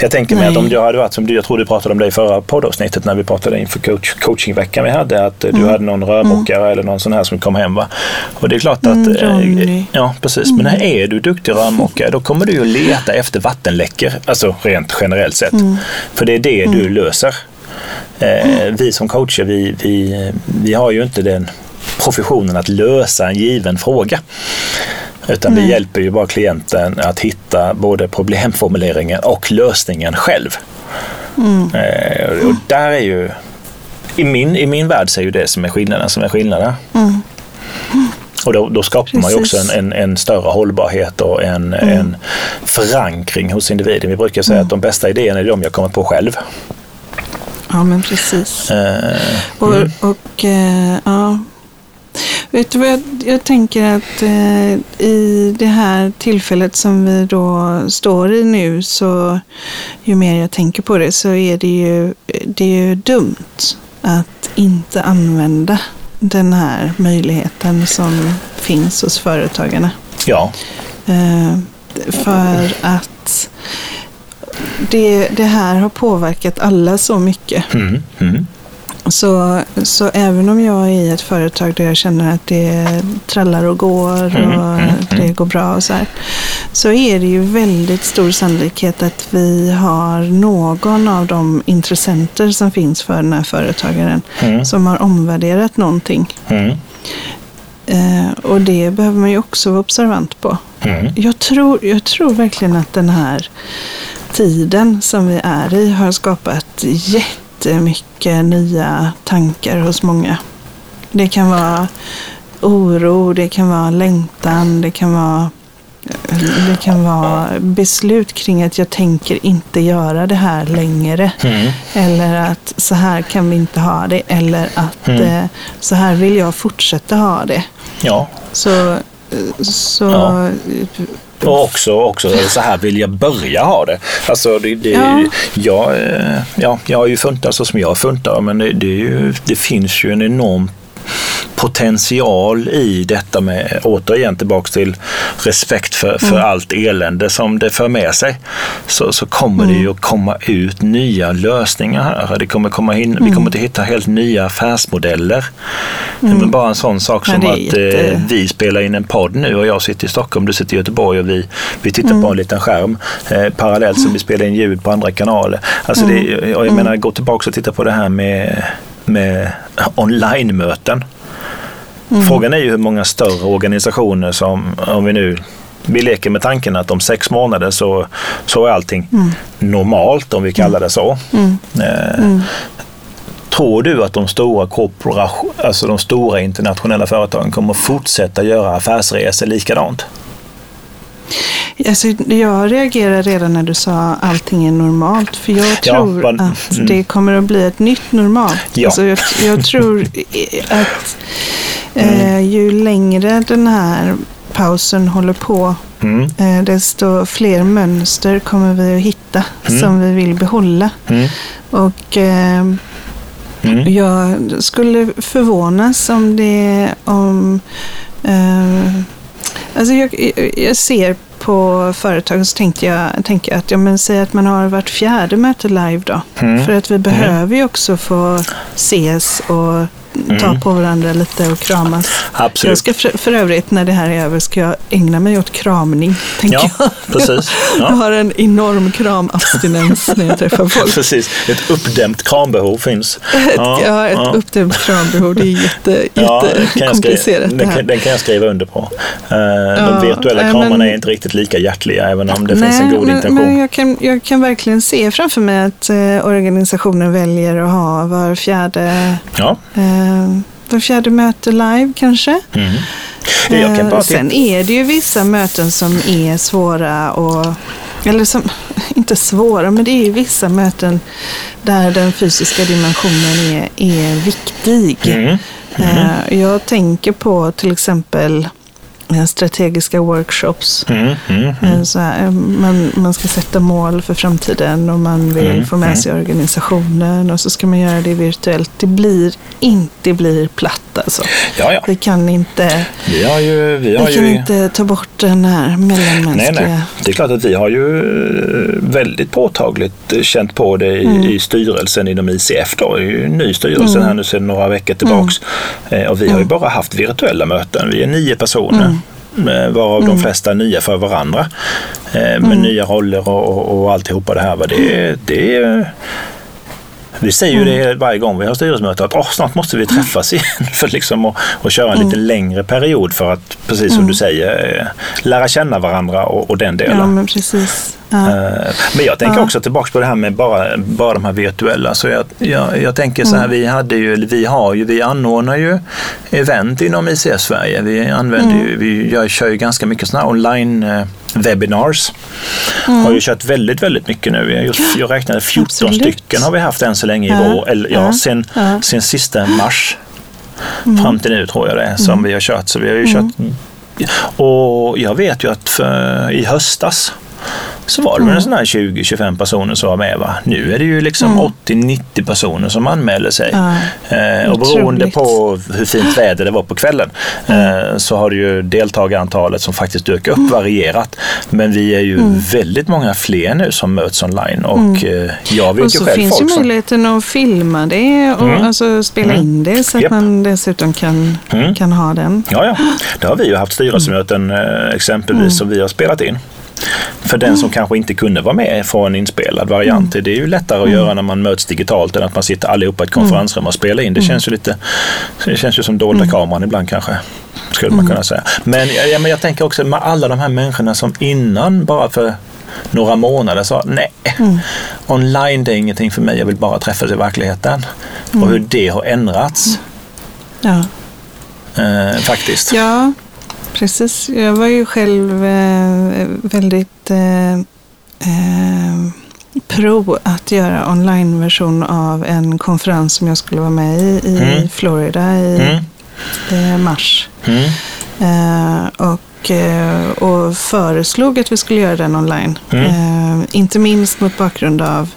Jag tänker mig att om du hade varit som du, jag tror du pratade om det i förra poddavsnittet när vi pratade inför coach, coachingveckan vi hade, att du hade någon rörmokare eller någon sån här som kom hem. Va? Och det är klart att... Mm, eh. Ja, precis. Men här är du duktig rörmokare, då kommer du ju leta efter vattenläckor, alltså rent generellt sett. För det är det du löser. Eh, vi som coacher, vi, vi, vi har ju inte den professionen att lösa en given fråga. Utan vi hjälper ju bara klienten att hitta både problemformuleringen och lösningen själv. Eh, och där är ju, i min, i min värld så är ju det som är skillnaden som är skillnaden. Och då, då skapar man ju också Precis. en, en, en större hållbarhet och en, en förankring hos individen. Vi brukar säga att de bästa idéerna är de jag kommer på själv. Ja, men precis. Eh, Och, och eh, ja. Vet du vad jag, jag tänker att eh, i det här tillfället som vi då står i nu så ju mer jag tänker på det så är det ju, det är ju dumt att inte använda den här möjligheten som finns hos företagarna. ja, Eh, för att det, det här har påverkat alla så mycket. mm, mm, Så, så även om jag är i ett företag där jag känner att det trallar och går Mm, och mm, det går bra och så här. Så är det ju väldigt stor sannolikhet att vi har någon av de intressenter som finns för den här företagaren Mm. som har omvärderat någonting. mm, Eh, och det behöver man ju också vara observant på. mm. Jag tror, jag tror verkligen att den här tiden som vi är i har skapat jättemycket nya tankar hos många. Det kan vara oro, det kan vara längtan, det kan vara det kan vara beslut kring att jag tänker inte göra det här längre. Mm. Eller att så här kan vi inte ha det. Eller att Mm. eh, så här vill jag fortsätta ha det. Ja, Så så Ja. Och också, också så här vill jag börja ha det. Alltså det, det, Ja. jag, eh, ja, jag har ju funtat så som jag funtar men det, det, ju, det finns ju en enorm potential i detta med, återigen tillbaks till respekt för, för allt elände som det för med sig, så, så kommer det ju att komma ut nya lösningar här. Det kommer komma in, Vi kommer att hitta helt nya affärsmodeller. Men bara en sån sak Ja, som är att eh, vi spelar in en podd nu och jag sitter i Stockholm, du sitter i Göteborg och vi, vi tittar på en liten skärm eh, parallellt som vi spelar in ljud på andra kanaler. Alltså det, jag menar, gå tillbaka och titta på det här med, med online-möten. Frågan är ju hur många större organisationer som, om vi nu vi leker med tanken att om sex månader så, så är allting normalt, om vi kallar det så. Eh, Tror du att de stora korporation, alltså de stora internationella företagen kommer fortsätta göra affärsresor likadant? Alltså, jag reagerade redan när du sa allting är normalt. För jag Ja, tror man- att mm. det kommer att bli ett nytt normalt. Ja. Alltså, jag, jag tror att eh, ju längre den här pausen håller på, Mm. eh, desto fler mönster kommer vi att hitta Mm. som vi vill behålla. Mm. Och eh, Mm. jag skulle förvånas om det om... Eh, alltså jag, jag ser på företag så tänkte jag, tänker jag att ja, men säg att man har varit fjärde möte live då. Mm. För att vi behöver ju också få ses och ta Mm. på varandra lite och kramas. Absolut. Jag ska för, för övrigt när det här är över ska jag ägna mig åt kramning. Tänker Ja, jag. precis. Jag Ja. har en enorm kramabstinens när jag träffar folk. Precis, ett uppdämt krambehov finns. Ja, jag har ett ja. uppdämt krambehov. Det är jätte, Ja, jag jättekomplicerat den, den kan jag skriva under på. Eh, de Ja, virtuella nej, kramarna men- är inte riktigt lika hjärtliga även om det finns en god men, intention. Men jag, kan, jag kan verkligen se framför mig att eh, organisationen väljer att ha var fjärde, Ja. eh, var fjärde möte live kanske. Mm. Eh, bara Sen är det ju vissa möten som är svåra och eller som, inte svåra, men det är ju vissa möten där den fysiska dimensionen är, är viktig. Mm. Eh, Jag tänker på till exempel eh, strategiska workshops. Mm. Mm. Eh, Så här, eh, man, man ska sätta mål för framtiden och man vill Mm, få med sig organisationen och så ska man göra det virtuellt. Det blir inte blir platt alltså. Ja, ja. Vi kan inte, Vi har ju... Vi har vi kan ju inte ta bort den här Nej, mellanmänskliga... nej. Det är klart att vi har ju eh, väldigt påtagligt eh, känt på det i, Mm. i styrelsen inom ICF. Då. Det är ju en ny styrelse här nu sedan några veckor tillbaks. Mm. Eh, Och vi har ju bara haft virtuella möten. Vi är nio personer. Mm. eh, Varav de flesta nya för varandra. eh, Med Mm. nya roller och, och, och alltihopa det här. Det, det vi säger ju Mm. det varje gång vi har styrelsemöte att oh, snart måste vi träffas igen för liksom att, att köra en lite Mm. längre period för att, precis som du säger, eh, lära känna varandra och, och den delen. Ja, men precis. Ja. Eh, Men jag tänker Ja. också tillbaka på det här med bara, bara de här virtuella. Så jag, jag, jag tänker så här, Mm. vi hade ju, vi har ju, vi anordnar ju event inom ICS Sverige. Vi använder Mm. ju, vi jag kör ju ganska mycket sådana här online eh, webinars. Mm. Har ju kört väldigt, väldigt mycket nu. Jag, just, jag räknade 14 Absolut. stycken har vi haft än så länge i Ja, vår, eller ja, sen. Mm. sen sista mars fram till nu tror jag det som vi har kört. Så vi har ju kört och jag vet ju att för, i höstas så var det väl en sån här 20-25 personer som var med. Va? Nu är det ju liksom 80-90 personer som anmäler sig. Ja, eh, och beroende otroligt. på hur fint väder det var på kvällen eh, så har det ju deltagarantalet som faktiskt dök upp varierat. Men vi är ju väldigt många fler nu som möts online och eh, jag vet Och ju så själv finns ju folk som... möjligheten att filma det och Mm. alltså spela Mm. in det så att Japp. man dessutom kan, Mm. kan ha den. Ja, ja. Det har vi ju haft styrelsemöten eh, exempelvis som vi har spelat in. För den som kanske inte kunde vara med från en inspelad variant. Det är ju lättare att göra när man möts digitalt än att man sitter allihopa i ett konferensrum och spelar in. Det känns ju lite, det känns ju som dolda kameran ibland kanske. Skulle man kunna säga. Men, ja, men jag tänker också med alla de här människorna som innan bara för några månader sa nej, online det är ingenting för mig, jag vill bara träffas i verkligheten. Och hur det har ändrats Ja. eh, faktiskt. Ja, precis. Jag var ju själv eh, väldigt eh, eh, pro att göra online-version av en konferens som jag skulle vara med i i Mm. Florida i Mm. mars. Eh, och, och föreslog att vi skulle göra den online. Eh, inte minst mot bakgrund av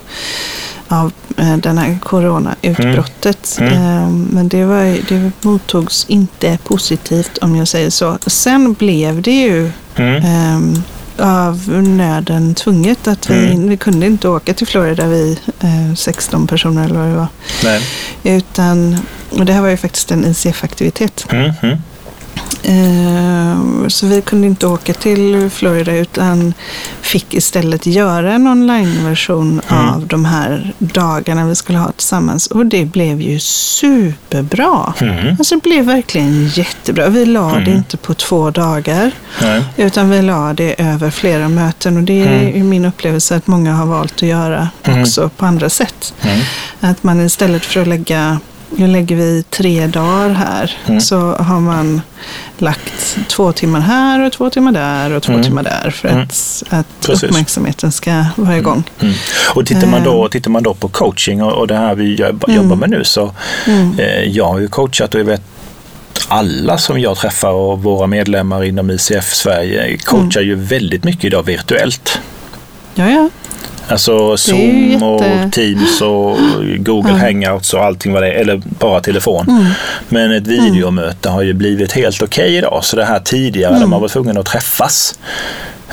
av eh, den här coronautbrottet. Mm. Mm. Men det, var, det mottogs inte positivt om jag säger så. Sen blev det ju mm. um, av nöden tvunget att vi, mm. vi kunde inte åka till Florida vi eh, 16 personer eller vad det var. Nej. Utan, och det här var ju faktiskt en ICF-aktivitet. Mm. Eh, så vi kunde inte åka till Florida utan fick istället göra en online-version mm. av de här dagarna vi skulle ha tillsammans. Och det blev ju superbra. Mm. Alltså det blev verkligen jättebra. Vi la mm. det inte på två dagar Nej. utan vi la det över flera möten. Och det är mm. min upplevelse att många har valt att göra mm. också på andra sätt. Mm. Att man istället för att lägga nu lägger vi tre dagar här. Mm. Så har man lagt två timmar här och två timmar där och två mm. timmar där för mm. att, att uppmärksamheten ska vara igång. Mm. mm. Och tittar man, då, eh. tittar man då på coaching och, och det här vi jobbar mm. med nu så eh, jag har ju coachat och jag vet alla som jag träffar och våra medlemmar inom ICF Sverige coachar ju väldigt mycket idag virtuellt. Ja, ja. Alltså Zoom jätte... och Teams och Google ja. Hangouts och allting vad det är, eller bara telefon. Mm. Men ett videomöte har ju blivit helt okej okay idag. Så det här tidigare, mm. de har varit tvungna att träffas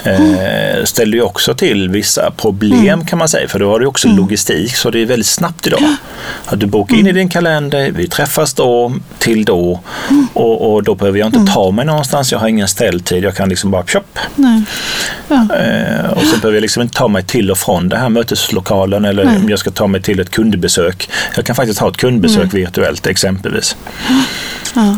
eh, ställer ju också till vissa problem mm. kan man säga, för då har du också mm. logistik så det är väldigt snabbt idag. Att du bokar in i mm. din kalender, vi träffas då till då mm. och, och, då behöver jag inte mm. ta mig någonstans, jag har ingen ställtid, jag kan liksom bara köp. Ja. Eh, och så behöver jag liksom inte ta mig till och från den här möteslokalen eller Nej. om jag ska ta mig till ett kundbesök. Jag kan faktiskt ha ett kundbesök virtuellt exempelvis. Ja.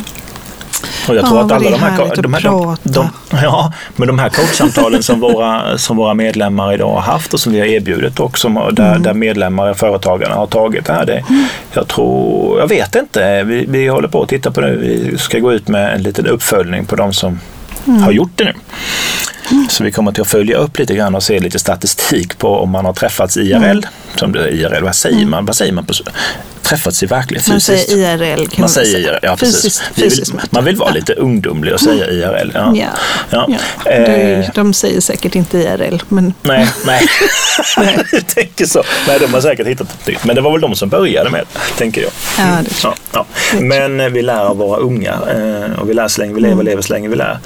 Och jag tror ja, att alla de här, de här, de, de, ja, men de här coachsamtalen som våra, som våra medlemmar idag har haft och som vi har erbjudit och som, där, mm. där medlemmar och företagarna har tagit det här. Det, mm. Jag tror, jag vet inte, vi, vi håller på att titta på det. Vi ska gå ut med en liten uppföljning på de som mm. har gjort det nu. Så vi kommer till att följa upp lite grann och se lite statistik på om man har träffats IRL. Mm. Som det, IRL, vad säger man? Vad säger man på, träffats i verkligheten. Man säger IRL kan man, säga. IRL, ja, fysiskt, fysiskt vill, man vill vara ja. lite ungdomlig och säga IRL. Ja. Ja. Ja. ja. Eh. De säger säkert inte IRL. Men... Nej, nej. nej. jag tänker så. Nej, de har säkert hittat något nytt. Men det var väl de som började med tänker jag. Ja, det tror jag. Ja, Men eh, vi lär av våra unga eh, och vi lär så länge vi lever, mm. lever så länge vi lär.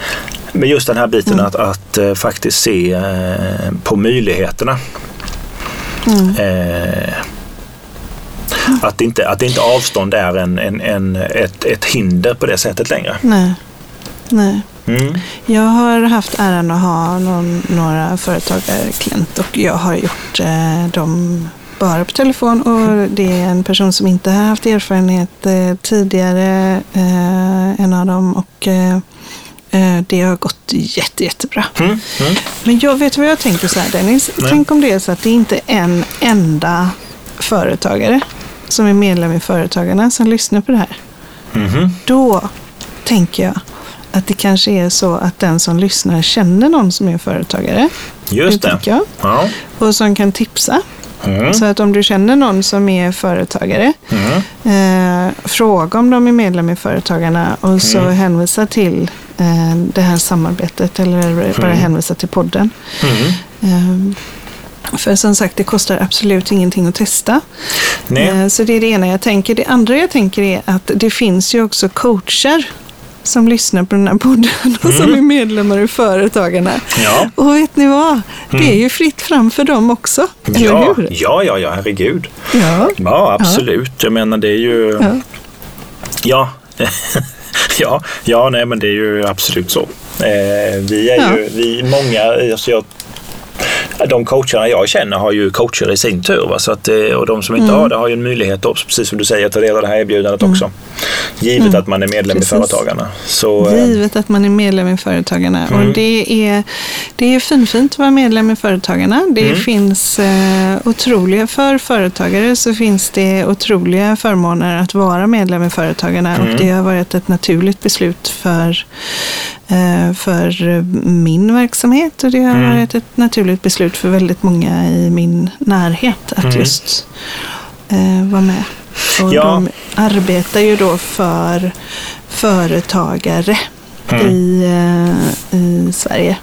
Men just den här biten mm. att, att uh, faktiskt se uh, på möjligheterna. Mm. Uh, att, inte, att inte avstånd är en, en, en, ett, ett hinder på det sättet längre. Nej. Nej. Mm. Jag har haft äran att ha någon, några företagarklient och jag har gjort eh, dem bara på telefon och det är en person som inte har haft erfarenhet eh, tidigare, eh, en av dem. Och eh, eh det har gått jätte, jättebra. Mm. Mm. Men jag vet vad jag tänker så här Dennis. Tänk om det är så att det inte är en enda företagare som är medlem i Företagarna som lyssnar på det här. Mm. Då tänker jag att det kanske är så att den som lyssnar känner någon som är företagare. Just det. Jag. Ja. Och som kan tipsa. Mm. Så att om du känner någon som är företagare, mm. eh, fråga om de är medlem i Företagarna och så mm. hänvisa till eh, det här samarbetet eller bara mm. hänvisa till podden. Eh, för som sagt, det kostar absolut ingenting att testa. Nej. Eh, så det är det ena jag tänker. Det andra jag tänker är att det finns ju också coacher som lyssnar på den här podden och mm. som är medlemmar i Företagarna. Ja. Och vet ni vad? Det är mm. ju fritt fram för dem också. Eller ja, hur? ja, ja, ja, herregud. Ja, ja absolut. Ja. Jag menar, det är ju... Ja. Ja. ja, ja, nej men det är ju absolut så. Eh, vi är ju, vi, många, alltså jag de coacherna jag känner har ju coacher i sin tur. Va? Så att, eh, och de som inte mm. har det har ju en möjlighet också, precis som du säger, att ta del av det här erbjudandet mm. också. Givet mm. att man är medlem precis. i Företagarna. Så, eh, Givet att man är medlem i Företagarna. Och mm. det är, det är finfint att vara medlem i Företagarna. Det mm. finns eh, otroliga, för företagare så finns det otroliga förmåner att vara medlem i Företagarna. Och det har varit ett naturligt beslut för Eh, för min verksamhet och det har mm. varit ett naturligt beslut för väldigt många i min närhet att mm. just eh, vara med. Och ja. de arbetar ju då för, företagare mm. i, uh, i Sverige.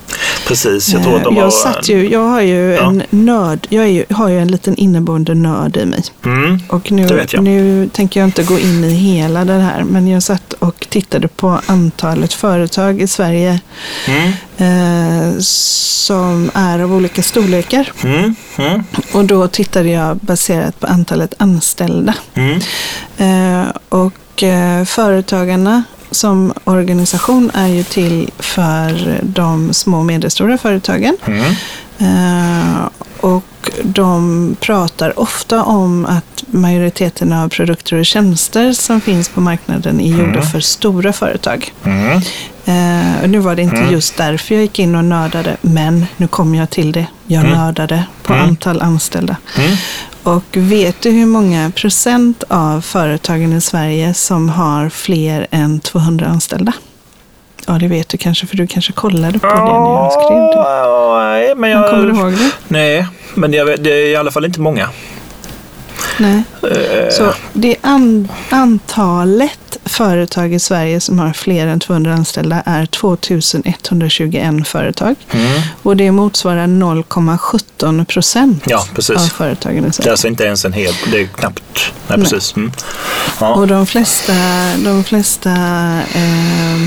Precis, jag tror att de jag har... Satt ju, jag har ju ja. en nörd, jag ju, har ju en liten inneboende nörd i mig. Mm, och nu, nu tänker jag inte gå in i hela det här, men jag satt och tittade på antalet företag i Sverige mm. eh, som är av olika storlekar. Mm, mm. och då tittade jag baserat på antalet anställda. Mm. Eh, och eh, företagarna som organisation är ju till för de små och medelstora företagen. Mm. Uh, och de pratar ofta om att majoriteten av produkter och tjänster som finns på marknaden är gjorda mm. för stora företag. Mm. Uh, nu var det inte mm. just därför jag gick in och nördade, men nu kommer jag till det. Jag mm. nördade på mm. antal anställda. Och vet du hur många procent av företagen i Sverige som har fler än 200 anställda? Ja, det vet du kanske, för du kanske kollade på det när jag skrev det. Nej, men jag... kommer du ihåg det? Nej, men jag, det är i alla fall inte många. Nej. Uh. Så det an, antalet företag i Sverige som har fler än 200 anställda är 2121 företag. Mm. Och det motsvarar 0,17 procent ja, av företagen i Sverige. Det är alltså inte ens en hel, det är knappt, nej, nej. precis. Mm. Ja. Och de flesta, de flesta eh,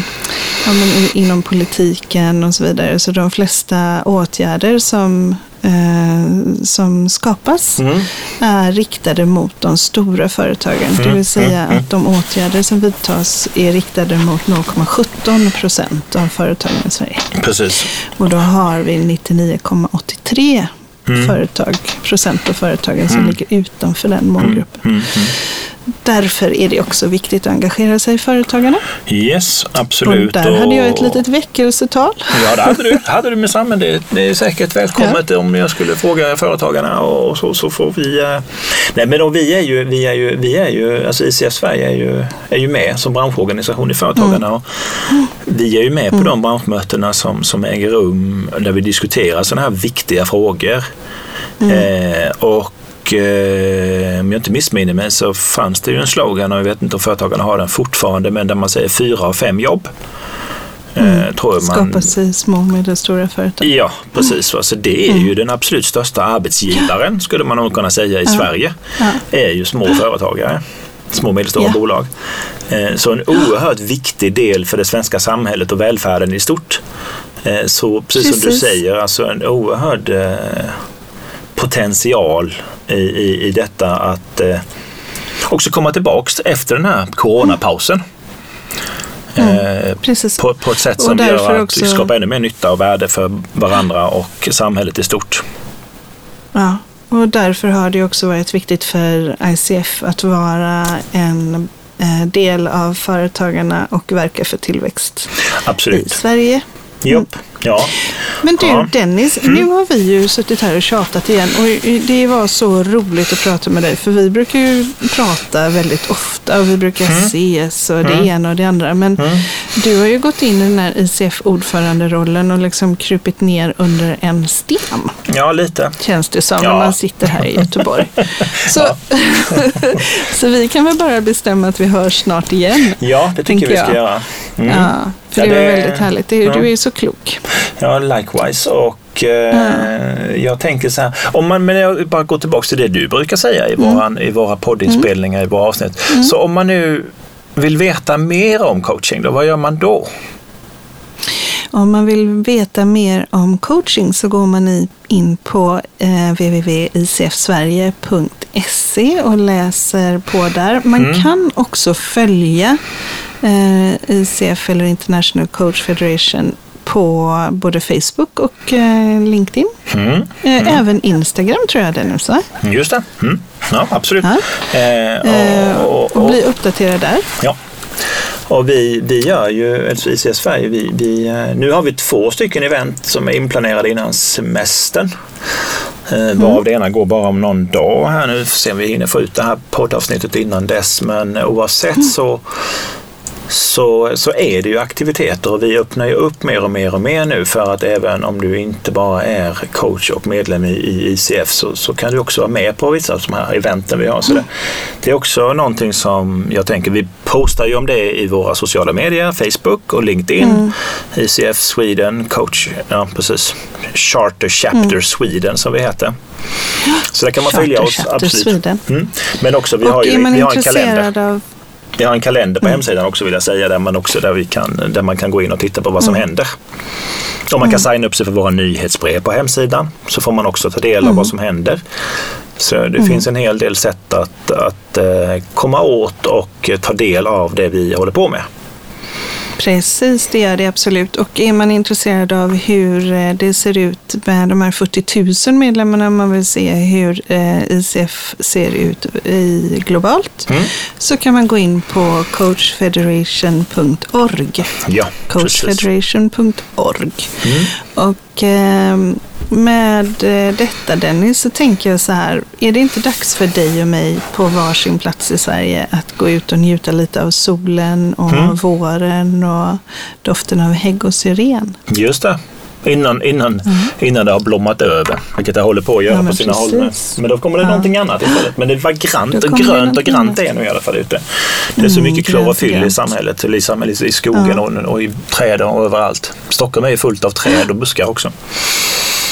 ja, men inom politiken och så vidare, så de flesta åtgärder som eh, som skapas mm. är riktade mot de stora företagen. Mm. Det vill säga mm. att de åtgärder som vidtas är riktade mot 0,17 procent av företagen i Sverige. Precis. Och då har vi 99,83 mm. företag, procent av företagen som mm. ligger utanför den målgruppen. Mm. Därför är det också viktigt att engagera sig i företagarna. Yes, absolut. Och där och... hade jag ett litet väckelsetal. Ja, det hade du. hade du med men det, det är säkert välkommet ja. om jag skulle fråga företagarna och så, så får vi... Uh... Nej, men då, vi är ju, vi är ju, vi är ju, alltså ICF Sverige är ju, är ju med som branschorganisation i Företagarna. Mm. Och vi är ju med på mm. de branschmötena som, som äger rum där vi diskuterar sådana här viktiga frågor. Mm. Eh, och och eh, om jag inte missminner mig så fanns det ju en slogan och jag vet inte om företagarna har den fortfarande men där man säger fyra av fem jobb. Eh, mm. tror man... Skapas i små och medelstora företag. Ja, precis. Mm. Så det är ju mm. den absolut största arbetsgivaren skulle man nog kunna säga i ja. Sverige. Ja. är ju små företagare små och medelstora ja. bolag. Eh, så en oerhört viktig del för det svenska samhället och välfärden i stort. Så precis, precis. som du säger, alltså en oerhörd potential i, i, i detta att eh, också komma tillbaks efter den här coronapausen. Mm, eh, på, på, ett sätt som gör att också... vi skapar ännu mer nytta och värde för varandra och samhället i stort. Ja, och därför har det också varit viktigt för ICF att vara en eh, del av företagarna och verka för tillväxt Absolut. i Sverige. Jopp. Ja. Men du ja. Dennis, mm. nu har vi ju suttit här och tjatat igen och det var så roligt att prata med dig för vi brukar ju prata väldigt ofta och vi brukar mm. ses och det mm. ena och det andra. Men mm. du har ju gått in i den här ICF-ordföranderollen och liksom krupit ner under en sten. Ja, lite. Känns det som ja. när man sitter här i Göteborg. så, så vi kan väl bara bestämma att vi hörs snart igen. Ja, det tycker vi ska jag. göra. Mm. Ja, för ja, det, det var väldigt härligt. Du är så klok. Ja, likewise. Och eh, jag tänker så här, om man men jag bara går tillbaka till det du brukar säga i, mm. våran, i våra poddinspelningar, i våra avsnitt. Mm. Så om man nu vill veta mer om coaching, då, vad gör man då? Om man vill veta mer om coaching så går man in på eh, www.icfsverige.se och läser på där. Man mm. kan också följa eh, ICF eller International Coach Federation på både Facebook och eh, LinkedIn. Mm. Eh, mm. Även Instagram tror jag det är nu. Så. Just det. Mm. Ja, absolut. Ja. Eh, och, och, och, och, bli uppdaterad där. Ja. Och vi, vi gör ju, alltså ICS Sverige, vi, vi, eh, nu har vi två stycken event som är inplanerade innan semestern. Mm. Varav det ena går bara om någon dag här nu. Får se om vi hinner få ut det här poddavsnittet innan dess. Men oavsett mm. så så, så är det ju aktiviteter och vi öppnar ju upp mer och mer och mer nu för att även om du inte bara är coach och medlem i, i ICF så, så kan du också vara med på vissa av de här eventen vi har. Så det, det är också någonting som jag tänker, vi postar ju om det i våra sociala medier, Facebook och LinkedIn. Mm. ICF Sweden, coach, ja precis, Charter Chapter mm. Sweden som vi heter. Så där kan man Charter följa oss. Absolut. Mm. Men också, vi och har ju vi har en kalender. Av vi har en kalender på mm. hemsidan också vill jag säga där man, också, där, vi kan, där man kan gå in och titta på vad som mm. händer. Och man kan mm. signa upp sig för våra nyhetsbrev på hemsidan så får man också ta del av vad som händer. Så det mm. finns en hel del sätt att, att uh, komma åt och ta del av det vi håller på med. Precis, det är det absolut. Och är man intresserad av hur eh, det ser ut med de här 40 000 medlemmarna, man vill se hur eh, ICF ser ut i globalt, mm. så kan man gå in på coachfederation.org. Ja, coachfederation.org. Mm. Och eh, med eh, detta Dennis så tänker jag så här, är det inte dags för dig och mig på varsin plats i Sverige att gå ut och njuta lite av solen och mm. våren och doften av hägg och syren? Just det. Innan, innan, mm. innan det har blommat över, vilket det håller på att göra ja, på sina precis. håll. Men då kommer det ja. någonting annat istället. Men det var grant och grönt och grant är nu i alla fall ute. Det är så mycket mm, klorofyll i samhället, i, samhället, i skogen ja. och, och i träden och överallt. Stockholm är fullt av träd och buskar också.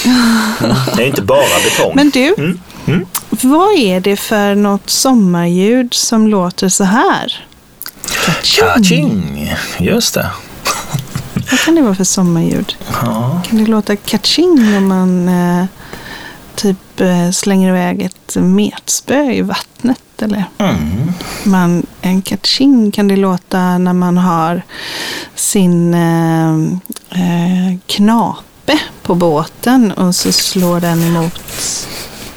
Mm. Det är inte bara betong. Men du, mm. Mm. vad är det för något sommarljud som låter så här? Kaching! Just det. Vad kan det vara för sommarljud? Ja. Kan det låta kaching om man eh, typ eh, slänger iväg ett metspö i vattnet? Eller? Mm. Man, en kaching kan det låta när man har sin eh, eh knap uppe på båten och så slår den mot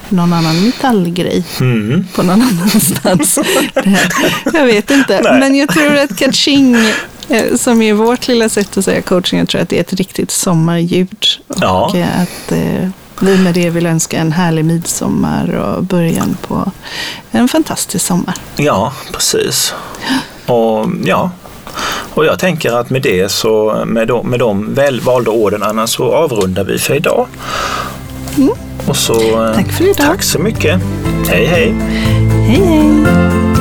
någon annan metallgrej mm. på någon annanstans. jag vet inte, Nej. men jag tror att catching eh, som är vårt lilla sätt att säga coaching, jag tror att det är ett riktigt sommarljud. Ja. Och att eh, vi med det vill önska en härlig midsommar och början på en fantastisk sommar. Ja, precis. Och ja, och jag tänker att med det så, med de, med de välvalda orden så avrundar vi för idag. Mm. Och så, tack för idag. Tack så mycket. Hej hej. Hej hej.